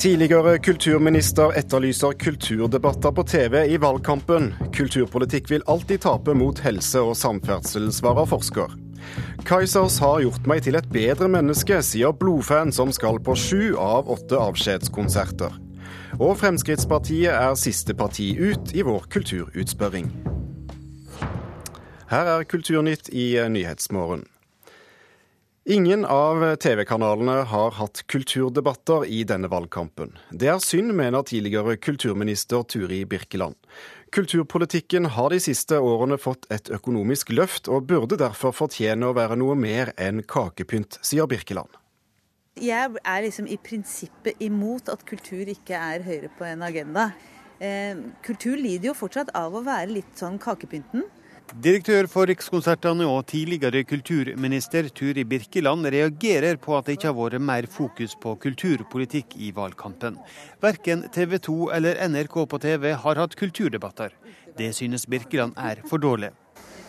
Tidligere kulturminister etterlyser kulturdebatter på TV i valgkampen. Kulturpolitikk vil alltid tape mot helse og samferdsel, svarer forsker. Kaizers har gjort meg til et bedre menneske, sier blodfan som skal på sju av åtte avskjedskonserter. Og Fremskrittspartiet er siste parti ut i vår kulturutspørring. Her er Kulturnytt i Nyhetsmorgen. Ingen av TV-kanalene har hatt kulturdebatter i denne valgkampen. Det er synd, mener tidligere kulturminister Turi Birkeland. Kulturpolitikken har de siste årene fått et økonomisk løft, og burde derfor fortjene å være noe mer enn kakepynt, sier Birkeland. Jeg er liksom i prinsippet imot at kultur ikke er høyere på en agenda. Eh, kultur lider jo fortsatt av å være litt sånn kakepynten. Direktør for Rikskonsertene og tidligere kulturminister Turi Birkeland reagerer på at det ikke har vært mer fokus på kulturpolitikk i valgkampen. Verken TV 2 eller NRK på TV har hatt kulturdebatter. Det synes Birkeland er for dårlig.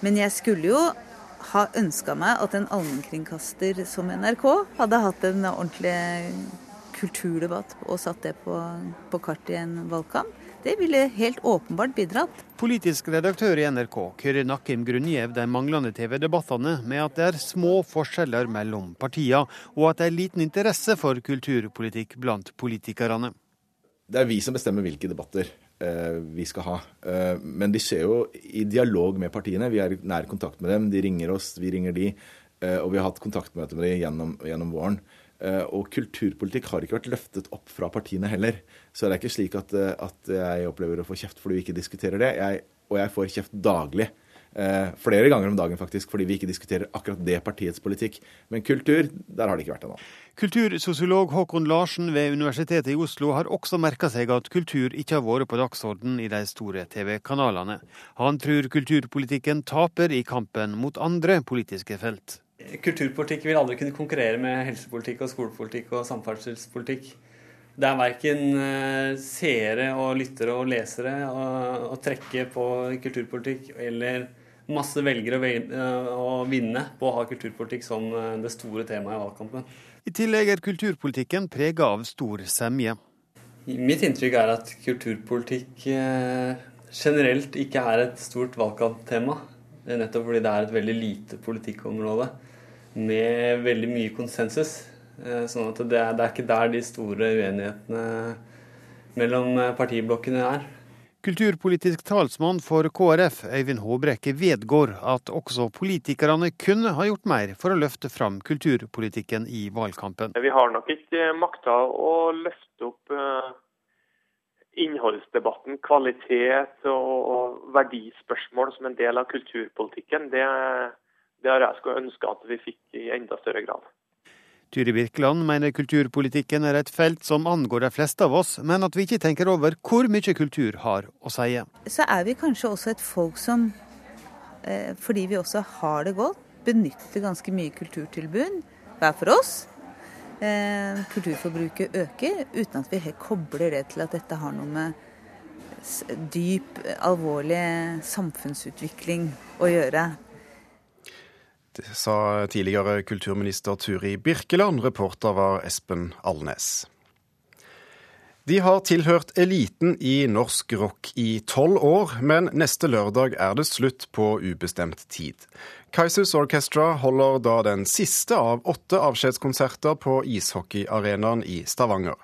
Men jeg skulle jo ha ønska meg at en allmennkringkaster som NRK hadde hatt en ordentlig kulturdebatt og satt det på, på kartet i en valgkamp. Det ville helt åpenbart bidratt. Politisk redaktør i NRK Kyrre Nakkim grunngjev de manglende TV-debattene med at det er små forskjeller mellom partiene, og at det er liten interesse for kulturpolitikk blant politikerne. Det er vi som bestemmer hvilke debatter eh, vi skal ha. Eh, men de skjer jo i dialog med partiene. Vi er i nær kontakt med dem. De ringer oss, vi ringer de. Eh, og vi har hatt kontaktmøte med dem gjennom, gjennom våren. Eh, og kulturpolitikk har ikke vært løftet opp fra partiene heller. Så det er ikke slik at, eh, at jeg opplever å få kjeft fordi vi ikke diskuterer det. Jeg, og jeg får kjeft daglig. Eh, flere ganger om dagen, faktisk, fordi vi ikke diskuterer akkurat det partiets politikk. Men kultur, der har det ikke vært ennå. Kultursosiolog Håkon Larsen ved Universitetet i Oslo har også merka seg at kultur ikke har vært på dagsorden i de store TV-kanalene. Han tror kulturpolitikken taper i kampen mot andre politiske felt. Kulturpolitikk vil aldri kunne konkurrere med helsepolitikk og skolepolitikk og samferdselspolitikk. Det er verken eh, seere og lyttere og lesere å, trekke på kulturpolitikk eller masse velgere å vinne på å ha kulturpolitikk som eh, det store temaet i valgkampen. I tillegg er kulturpolitikken prega av stor semje. Mitt inntrykk er at kulturpolitikk eh, generelt ikke er et stort valgkamptema. Nettopp fordi det er et veldig lite politikkområde med veldig mye konsensus. Eh, sånn at det er, det er ikke der de store uenighetene mellom eh, partiblokkene er. Kulturpolitisk talsmann for KrF, Øyvind Håbrekke, vedgår at også politikerne kunne ha gjort mer for å løfte fram kulturpolitikken i valgkampen. Vi har nok ikke makta å løfte opp eh, innholdsdebatten, kvalitet og verdispørsmål som en del av kulturpolitikken. Det, det har jeg skulle ønske at vi fikk i enda større grad. Tyri Birkeland mener kulturpolitikken er et felt som angår de fleste av oss, men at vi ikke tenker over hvor mye kultur har å si. Så er vi kanskje også et folk som, eh, fordi vi også har det godt, benytter ganske mye kulturtilbud hver for oss. Eh, kulturforbruket øker, uten at vi helt kobler det til at dette har noe med dyp, alvorlig samfunnsutvikling å gjøre. Sa tidligere kulturminister Turi Birkeland. Reporter var Espen Alnes. De har tilhørt eliten i norsk rock i tolv år, men neste lørdag er det slutt på ubestemt tid. Kaizers Orchestra holder da den siste av åtte avskjedskonserter på ishockeyarenaen i Stavanger.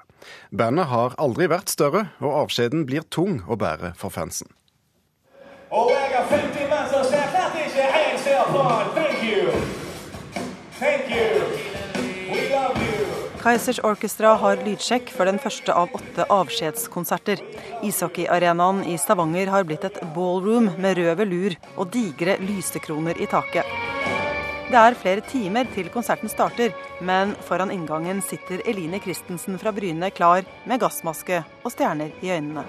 Bandet har aldri vært større, og avskjeden blir tung å bære for fansen. Og jeg har 50 mann som ser klart ikke en ser på Kaizers Orchestra har lydsjekk for den første av åtte avskjedskonserter. Ishockeyarenaen i Stavanger har blitt et ballroom med rød velur og digre lysekroner i taket. Det er flere timer til konserten starter, men foran inngangen sitter Eline Christensen fra Bryne klar med gassmaske og stjerner i øynene.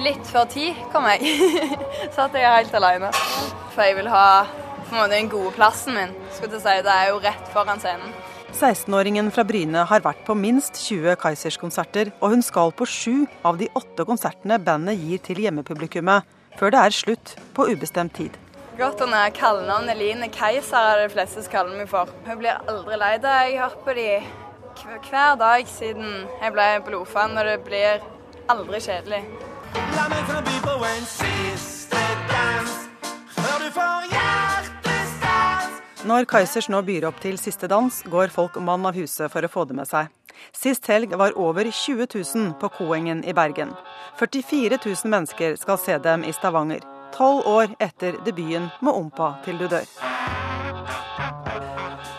Litt før ti kom jeg. Satt jeg helt alene. For jeg vil ha en måte den gode plassen min. Skulle å si, Det er jo rett foran scenen. 16-åringen fra Bryne har vært på minst 20 Kaizers-konserter, og hun skal på sju av de åtte konsertene bandet gir til hjemmepublikummet, før det er slutt på ubestemt tid. Godt under kallenavnet Line Keiser er det fleste som kaller meg for. Hun blir aldri lei da jeg hører på de hver dag siden jeg ble blodfan, og det blir aldri kjedelig. La meg forbi på en siste dans før du får hjertestans. Når Kaizers nå byr opp til siste dans, går folk mann av huset for å få det med seg. Sist helg var over 20 000 på Koengen i Bergen. 44 000 mennesker skal se dem i Stavanger. Tolv år etter debuten med 'Ompa til du dør'.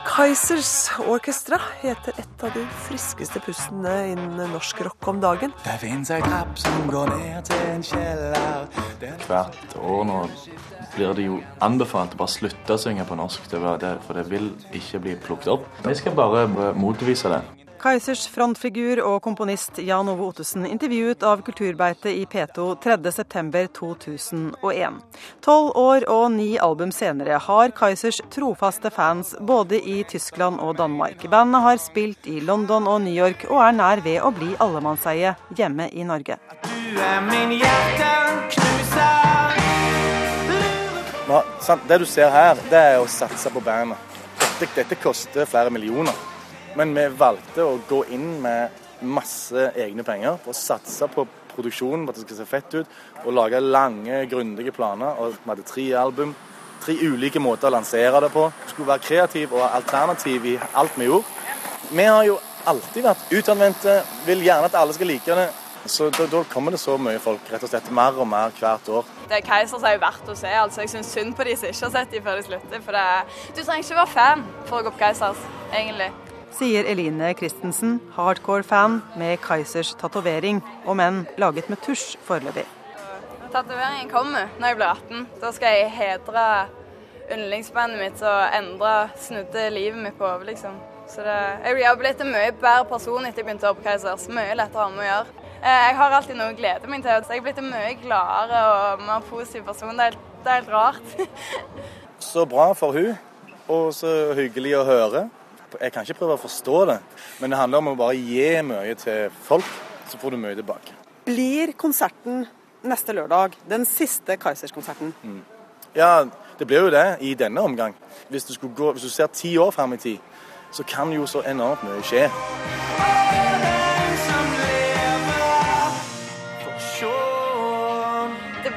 Kaizers Orkestra heter et av de friskeste pustene innen norsk rock om dagen. Det fins ei trapp som går ned til en kjeller Hvert år nå blir det jo anbefalt å bare slutte å synge på norsk, for det vil ikke bli plukket opp. Vi skal bare motvise det. Kaizers frontfigur og komponist Jan Ove Ottesen intervjuet av Kulturbeite i P2 3.9.2001. Tolv år og ni album senere har Kaizers trofaste fans både i Tyskland og Danmark. Bandet har spilt i London og New York og er nær ved å bli allemannseie hjemme i Norge. Du er min Det du ser her, det er å satse på bandet. Dette, dette koster flere millioner. Men vi valgte å gå inn med masse egne penger for å satse på produksjonen, på at det skal se fett ut, og lage lange, grundige planer. Og vi hadde tre album. Tre ulike måter å lansere det på. Vi skulle være kreativ og alternativ i alt vi gjorde. Vi har jo alltid vært utadvendte, vil gjerne at alle skal like det. Så da, da, kommer det så mye folk, rett og slett mer og mer hvert år. Det er Keisers er jo verdt å se. altså Jeg syns synd på de som ikke har sett de før de slutter. For det, du trenger ikke være fan for å gå på Keisers, egentlig sier Eline Christensen, hardcore-fan med Keisers tatovering, om enn laget med tusj foreløpig. Tatoveringen kommer når jeg blir 18. Da skal jeg hedre yndlingsbandet mitt og endre, snudde livet mitt på hodet, liksom. Så det, jeg har blitt en mye bedre person etter jeg begynte å på Keisers. Mye lettere å ha med å gjøre. Eh, jeg har alltid noe å glede meg til. Så jeg er blitt en mye gladere og mer positiv person. Det er, helt, det er helt rart. så bra for hun, og så hyggelig å høre. Jeg kan ikke prøve å forstå det, men det handler om å bare gi mye til folk, så får du mye tilbake. Blir konserten neste lørdag den siste Kaizers-konserten? Mm. Ja, det blir jo det i denne omgang. Hvis du, gå, hvis du ser ti år fram i tid, så kan jo så enormt mye skje.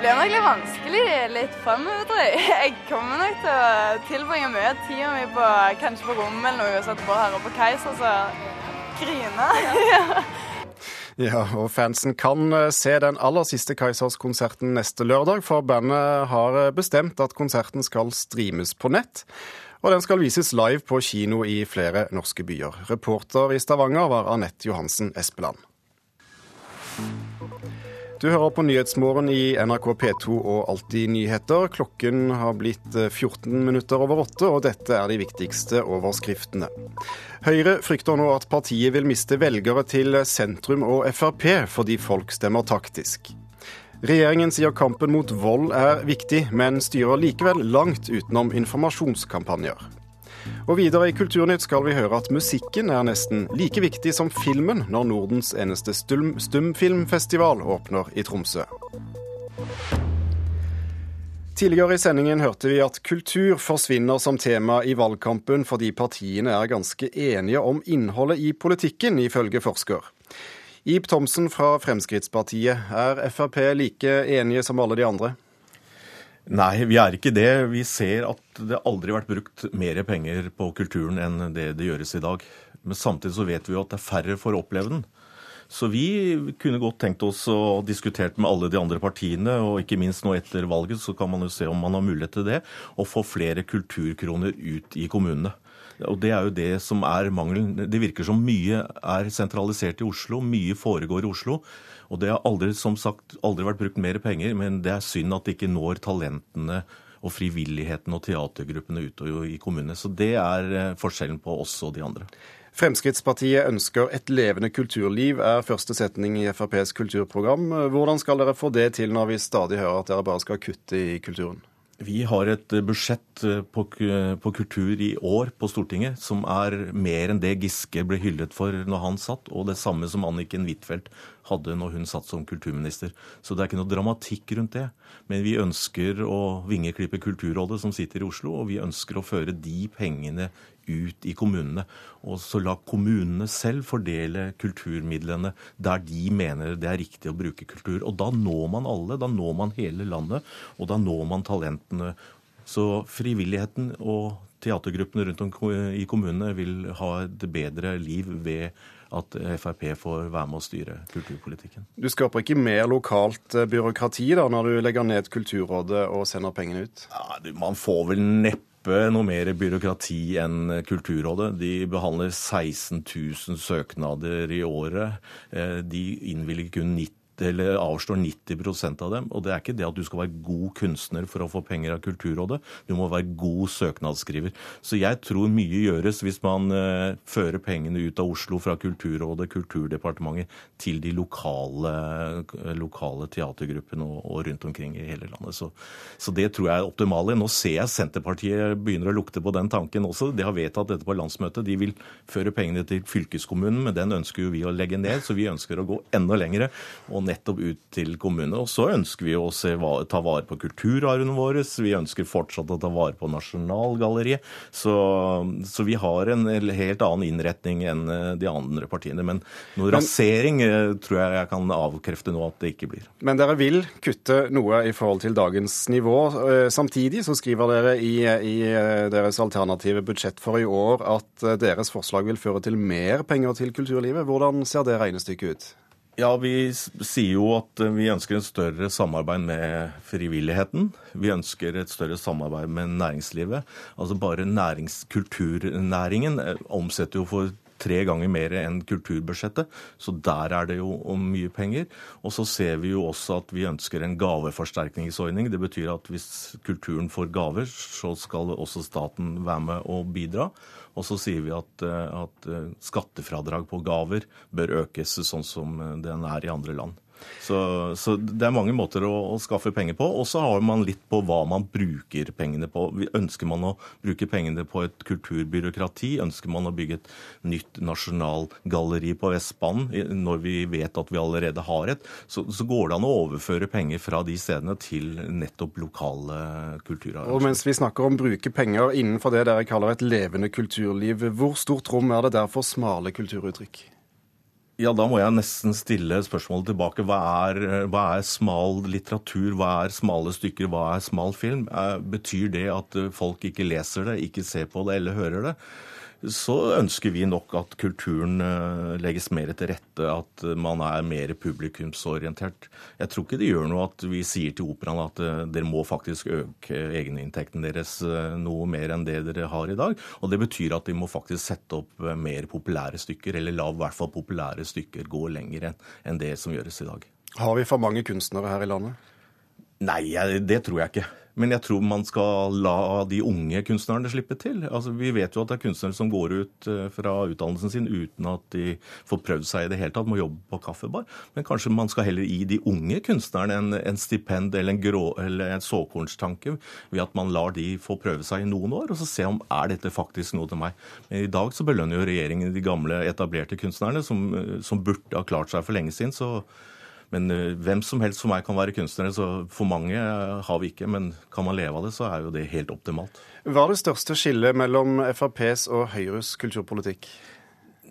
Blir nok litt vanskelig litt framover, tror jeg. Jeg kommer nok til å tilbringe mye av tida mi på kanskje på rommet eller noe, og sette på her på Keiser, så grine. ja. Ja, og fansen kan eh, se den aller siste Keisers-konserten neste lørdag, for bandet har eh, bestemt at konserten skal streames på nett. Og den skal vises live på kino i flere norske byer. Reporter i Stavanger var Anette Johansen Espeland. Du hører på Nyhetsmorgen i NRK P2 og Alltid nyheter. Klokken har blitt 14 eh, minutter over åtte, og dette er de viktigste overskriftene. Høyre frykter nå at partiet vil miste velgere til sentrum og Frp fordi folk stemmer taktisk. Regjeringen sier kampen mot vold er viktig, men styrer likevel langt utenom informasjonskampanjer. Og videre i Kulturnytt skal vi høre at musikken er nesten like viktig som filmen når Nordens eneste stum stumfilmfestival åpner i Tromsø. Tidligere i sendingen hørte vi at kultur forsvinner som tema i valgkampen fordi partiene er ganske enige om innholdet i politikken, ifølge forsker. Ib Thomsen fra Fremskrittspartiet, er Frp like enige som alle de andre? Nei, vi er ikke det. Vi ser at det aldri har vært brukt mer penger på kulturen enn det det gjøres i dag. Men samtidig så vet vi jo at det er færre for å oppleve den. Så vi kunne godt tenkt oss å diskutert med alle de andre partiene, og ikke minst nå etter valget, så kan man jo se om man har mulighet til det, å få flere kulturkroner ut i kommunene. Og Det er jo det som er mangelen. Det virker som mye er sentralisert i Oslo, mye foregår i Oslo. Og det har aldri, som sagt, aldri vært brukt mer penger, men det er synd at det ikke når talentene og frivilligheten og teatergruppene ute i kommunene. Så det er eh, forskjellen på oss og de andre. Fremskrittspartiet ønsker et levende kulturliv, er første setning i FrPs kulturprogram. Hvordan skal dere få det til når vi stadig hører at dere bare skal kutte i kulturen? Vi har et budsjett eh, på, på, kultur i år på Stortinget som er mer enn det Giske ble hyllet for når han satt, og det samme som Anniken Huitfeldt hadde når hun satt som kulturminister. Så det er ikke noe dramatikk rundt det. Men vi ønsker å vingeklippe Kulturrådet som sitter i Oslo, og vi ønsker å føre de pengene ut i kommunene. Og så la kommunene selv fordele kulturmidlene der de mener det er riktig å bruke kultur. Og da når man alle, da når man hele landet, og da når man talentene. Så frivilligheten og teatergruppene rundt om i kommunene vil ha et bedre liv ved at Frp får være med å styre kulturpolitikken. Du skaper ikke mer lokalt eh, byråkrati da, når du legger ned Kulturrådet og sender pengene ut? Ja, man får vel neppe noe mer byråkrati enn Kulturrådet. De behandler 16 000 søknader i året. Eh, de innvilger kun 90 eller avslår 90% av dem. Og det er ikke det at du skal være god kunstner for å få penger av Kulturrådet. Du må være god søknadsskriver. Så jeg tror mye gjøres hvis man eh, fører pengene ut av Oslo fra Kulturrådet, Kulturdepartementet, til de lokale, uh, lokale teatergruppene og, og, rundt omkring i hele landet. Så, så, det tror jeg er optimale. Nå ser jeg Senterpartiet begynner å lukte på den tanken også. De har vedtatt dette på landsmøtet. De vil føre pengene til fylkeskommunen, men den ønsker jo vi å legge ned. Så vi ønsker å gå enda lengre. og nettopp ut til kommunene. Og så ønsker vi å se, ta vare på kulturarven vår. Vi ønsker fortsatt å ta vare på Nasjonalgalleriet. Så, så, vi har en helt annen innretning enn eh, de andre partiene. Men noe rasering eh, tror jeg jeg kan avkrefte nå at det ikke blir. Men dere vil kutte noe i forhold til dagens nivå. Eh, samtidig så skriver dere i, i deres alternative budsjett for i år at deres forslag vil føre til mer penger til kulturlivet. Hvordan ser det regnestykket ut? Ja, Vi sier jo at vi ønsker et større samarbeid med frivilligheten. Vi ønsker et større samarbeid med næringslivet. Altså Bare næringskulturnæringen eh, omsetter jo for tre ganger mer enn kulturbudsjettet. Så der er det jo mye penger. Og så ser vi jo også at vi ønsker en gaveforsterkningsordning. Det betyr at hvis kulturen får gaver, så skal også staten være med og bidra. Og så sier vi at, eh, at eh, skattefradrag på gaver bør økes sånn som eh, den er i andre land. Så, så, det er mange måter å, å skaffe penger på. Og så har man litt på hva man bruker pengene på. Ønsker man å bruke pengene på et kulturbyråkrati? Ønsker man å bygge et nytt nasjonalgalleri på Vestbanen når vi vet at vi allerede har et? Så, så går det an å overføre penger fra de stedene til nettopp lokale kulturarrangementer. Og mens vi snakker om bruke penger innenfor det dere kaller et levende kulturliv, hvor stort rom er det der for smale kulturuttrykk? Ja, da må jeg nesten stille spørsmålet tilbake. Hva er, hva er, smal litteratur? Hva er smale stykker? Hva er smal film? Eh, betyr det at folk ikke leser det, ikke ser på det eller hører det? Så ønsker vi nok at kulturen eh, legges mer til rette, at man er mer publikumsorientert. Jeg tror ikke det gjør noe at vi sier til operaen at eh, dere må faktisk øke egeninntekten deres eh, noe mer enn det dere har i dag. Og det betyr at de må faktisk sette opp mer populære stykker, eller la i hvert fall populære stykker gå lenger enn det som gjøres i dag. Har vi for mange kunstnere her i landet? Nei, det tror jeg ikke. Men jeg tror man skal la de unge kunstnerne slippe til. Altså, vi vet jo at det er kunstnere som går ut eh, fra utdannelsen sin uten at de får prøvd seg i det hele tatt, må jobbe på kaffebar. Men kanskje man skal heller gi de unge kunstnerne en, en stipend eller en, grå, eller en såkornstanke ved at man lar de få prøve seg i noen år, og så se om er dette faktisk noe til meg. Men i dag så belønner jo regjeringen de gamle, etablerte kunstnerne som, eh, som burde ha klart seg for lenge siden. så men eh, hvem som helst for meg kan være kunstnere, så for mange eh, har vi ikke. Men kan man leve av det, så er jo det helt optimalt. Hva er det største skillet mellom FrPs og Høyres kulturpolitikk?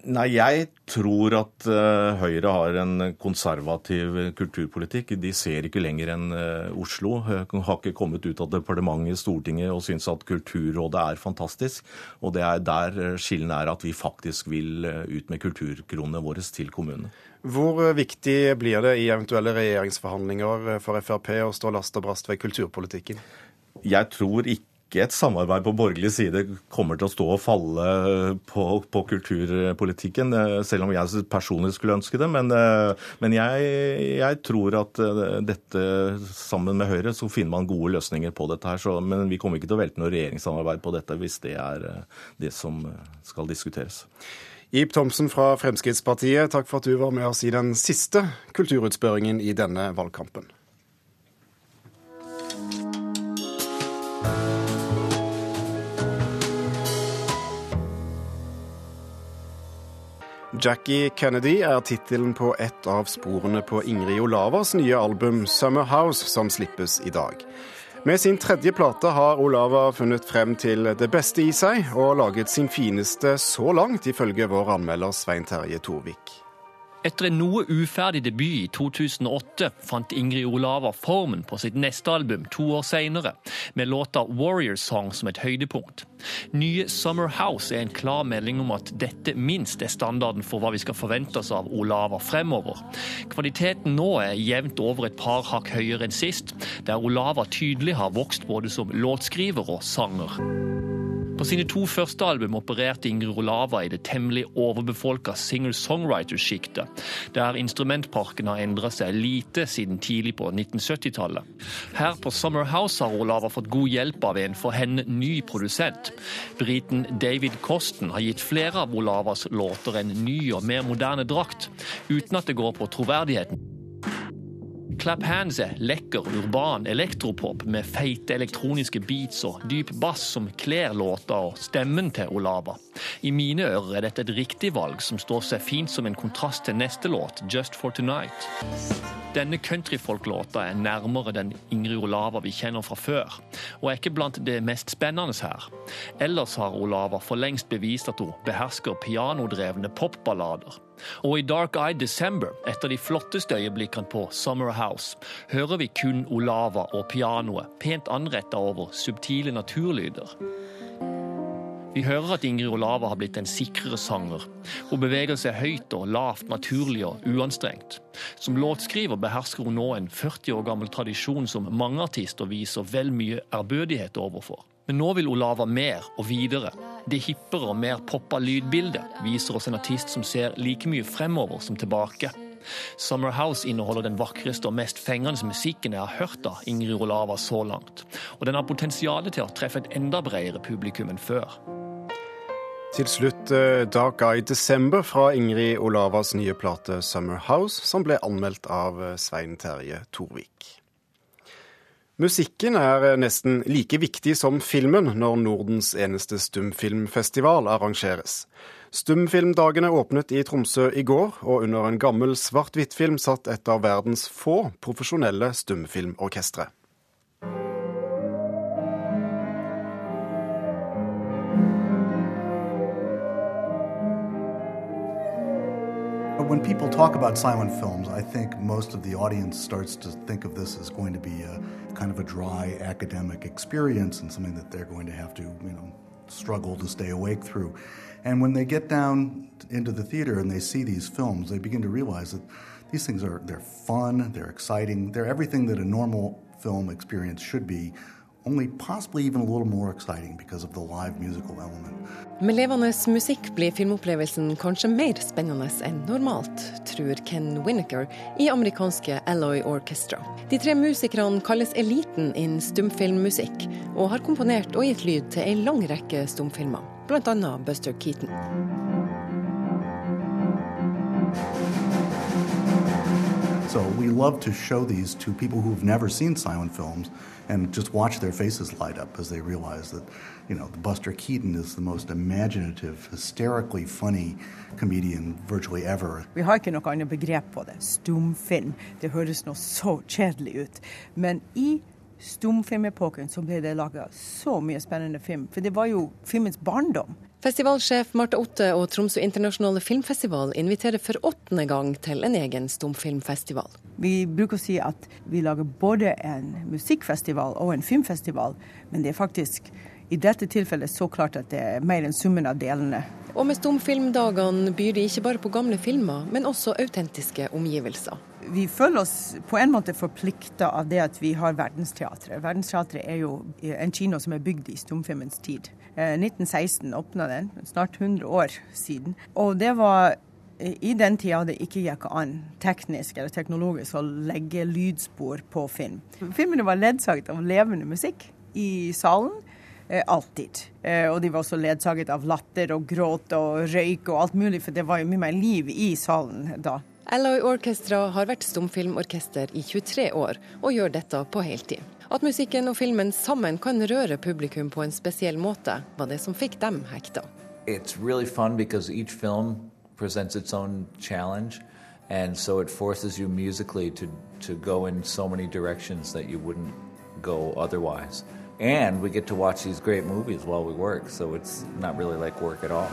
Nei, jeg tror at uh, Høyre har en konservativ kulturpolitikk. De ser ikke lenger enn uh, Oslo. Uh, har ikke kommet ut av departementet Stortinget og syns at Kulturrådet er fantastisk. Og det er der skillen er at vi faktisk vil ut med kulturkronene våre til kommunene. Hvor viktig blir det i eventuelle regjeringsforhandlinger for Frp å stå last og brast ved kulturpolitikken? Jeg tror ikke et samarbeid på borgerlig side kommer til å stå og falle på, på kulturpolitikken, selv om jeg personlig skulle ønske det. Men, men jeg, jeg, tror at dette, sammen med Høyre, så finner man gode løsninger på dette her. Så, men vi kommer ikke til å velte noe regjeringssamarbeid på dette hvis det er det som skal diskuteres. Ib Thomsen fra Fremskrittspartiet, takk for at du var med oss i den siste kulturutspørringen i denne valgkampen. Jackie Kennedy er tittelen på et av sporene på Ingrid Olavas nye album 'Summer House', som slippes i dag. Med sin tredje plate har Olava funnet frem til det beste i seg, og laget sin fineste så langt, ifølge vår anmelder Svein Terje Torvik. Etter en noe uferdig debut i 2008 fant Ingrid Olava formen på sitt neste album to år senere, med låta 'Warrior Song' som et høydepunkt. Nye 'Summer House' er en klar melding om at dette minst er standarden for hva vi skal forvente oss av Olava fremover. Kvaliteten nå er jevnt over et par hakk høyere enn sist, der Olava tydelig har vokst både som låtskriver og sanger. På sine to første album opererte Ingrid Rolava i det temmelig overbefolka singer-songwriter-sjiktet, der instrumentparken har endra seg lite siden tidlig på 1970-tallet. Her på Summer House har Rolava fått god hjelp av en for henne ny produsent. Briten David Costen har gitt flere av Olavas låter en ny og mer moderne drakt, uten at det går på troverdigheten. Clap Hands er lekker, urban elektropop med feite elektroniske beats og dyp bass som kler låta og stemmen til Olava. I mine ører er dette et riktig valg som står seg fint som en kontrast til neste låt, Just for Tonight. Denne countryfolk-låta er nærmere den Ingrid Olava vi kjenner fra før, og er ikke blant det mest spennende her. Ellers har Olava for lengst bevist at hun behersker pianodrevne popballader. Og i Dark Eyed December, et av de flotteste øyeblikkene på Summer House, hører vi kun Olava og pianoet, pent anretta over subtile naturlyder. Vi hører at Ingrid Olava har blitt en sikrere sanger. Hun beveger seg høyt og lavt, naturlig og uanstrengt. Som låtskriver behersker hun nå en 40 år gammel tradisjon som mange artister viser vel mye ærbødighet overfor. Men nå vil Olava mer og videre. Det hippere og mer poppa lydbildet viser oss en artist som ser like mye fremover som tilbake. Summer House inneholder den vakreste og mest fengende musikken jeg har hørt av Ingrid Olava så langt. Og den har potensial til å treffe et enda bredere publikum enn før. Til slutt eh, Dark Eye December fra Ingrid Olavas nye plate Summer House, som ble anmeldt av eh, Svein Terje Torvik. Musikken er nesten like viktig som filmen når Nordens eneste stumfilmfestival arrangeres. Stumfilmdagene åpnet i Tromsø i går, og under en gammel svart-hvitt-film satt et av verdens få profesjonelle stumfilmorkestre. When people talk about silent films, I think most of the audience starts to think of this as going to be a kind of a dry academic experience and something that they're going to have to, you know, struggle to stay awake through. And when they get down into the theater and they see these films, they begin to realize that these things are they're fun, they're exciting, they're everything that a normal film experience should be only possibly even a little more exciting because of the live musical element. Med levende musikk blir filmopplevelsen kanskje mer spennende enn normalt, tror Ken Winnaker i amerikanske Alloy Orchestra. De tre musikerne kalles eliten innen stumfilmmusikk, og har komponert og gitt lyd til ei lang rekke stumfilmer, bl.a. Buster Keaton. So we love to show these to people who've never seen silent films and just watch their faces light up as they realize that, you know, Buster Keaton is the most imaginative, hysterically funny comedian virtually ever. Vi har ikke noe annet begrep på det. Stumfilm. Det høres nå så kjedelig ut. Men i stumfilmepoken så ble det laga så mye spennende film. For det var jo filmens barndom. Festivalsjef Marte Otte og Tromsø internasjonale filmfestival inviterer for åttende gang til en egen stumfilmfestival. Vi bruker å si at vi lager både en musikkfestival og en filmfestival, men det er faktisk i dette tilfellet så klart at det er mer enn summen av delene. Og med stumfilmdagene byr de ikke bare på gamle filmer, men også autentiske omgivelser. Vi føler oss på en måte forplikta av det at vi har Verdensteatret. Verdensteatret er jo en kino som er bygd i stumfilmens tid. 1916 eh, åpna den, snart 100 år siden. Og det var i den tida det ikke gikk an teknisk eller teknologisk å legge lydspor på film. Filmene var ledsaget av levende musikk i salen. Eh, alltid. Eh, og de var også ledsaget av latter og gråt og røyk og alt mulig, for det var jo mye mer liv i salen da. Alloy Orchestra har vært stumfilmorkester i 23 år, og gjør dette på heltid. At musikken og filmen sammen kan røre publikum på en spesiell måte, var det som fikk dem hekta. Really. And so it forces you musically to, to go in so many directions that you wouldn't go otherwise. And we get to watch these great movies while we work, so it's not really like work at all.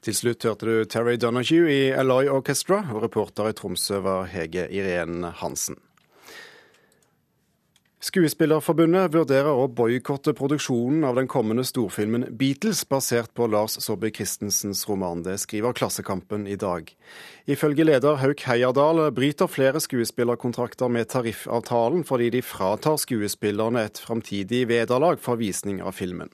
Til slutt hørte du Terry Donahue i Alloy Orchestra, og reporter i Tromsø var Hege Irén Hansen. Skuespillerforbundet vurderer å boikotte produksjonen av den kommende storfilmen Beatles, basert på Lars Saabye Christensens roman. Det skriver Klassekampen i dag. Ifølge leder Hauk Heierdal bryter flere skuespillerkontrakter med tariffavtalen fordi de fratar skuespillerne et framtidig vederlag for visning av filmen.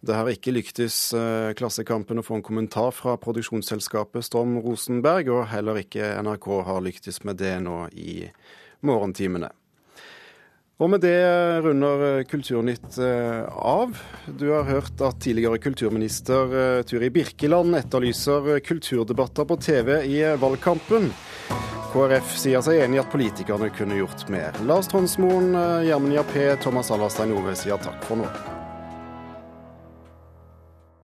Det har ikke lyktes eh, Klassekampen å få en kommentar fra produksjonsselskapet Storm Rosenberg, og heller ikke NRK har lyktes med det nå i morgentimene. Og med det runder Kulturnytt eh, av. Du har hørt at tidligere kulturminister eh, Turi Birkeland etterlyser kulturdebatter på TV i valgkampen. KrF sier seg enig i at politikerne kunne gjort mer. Lars Tronsmoen, Gjermund Jappé, Thomas Alverstein Ove sier takk for nå.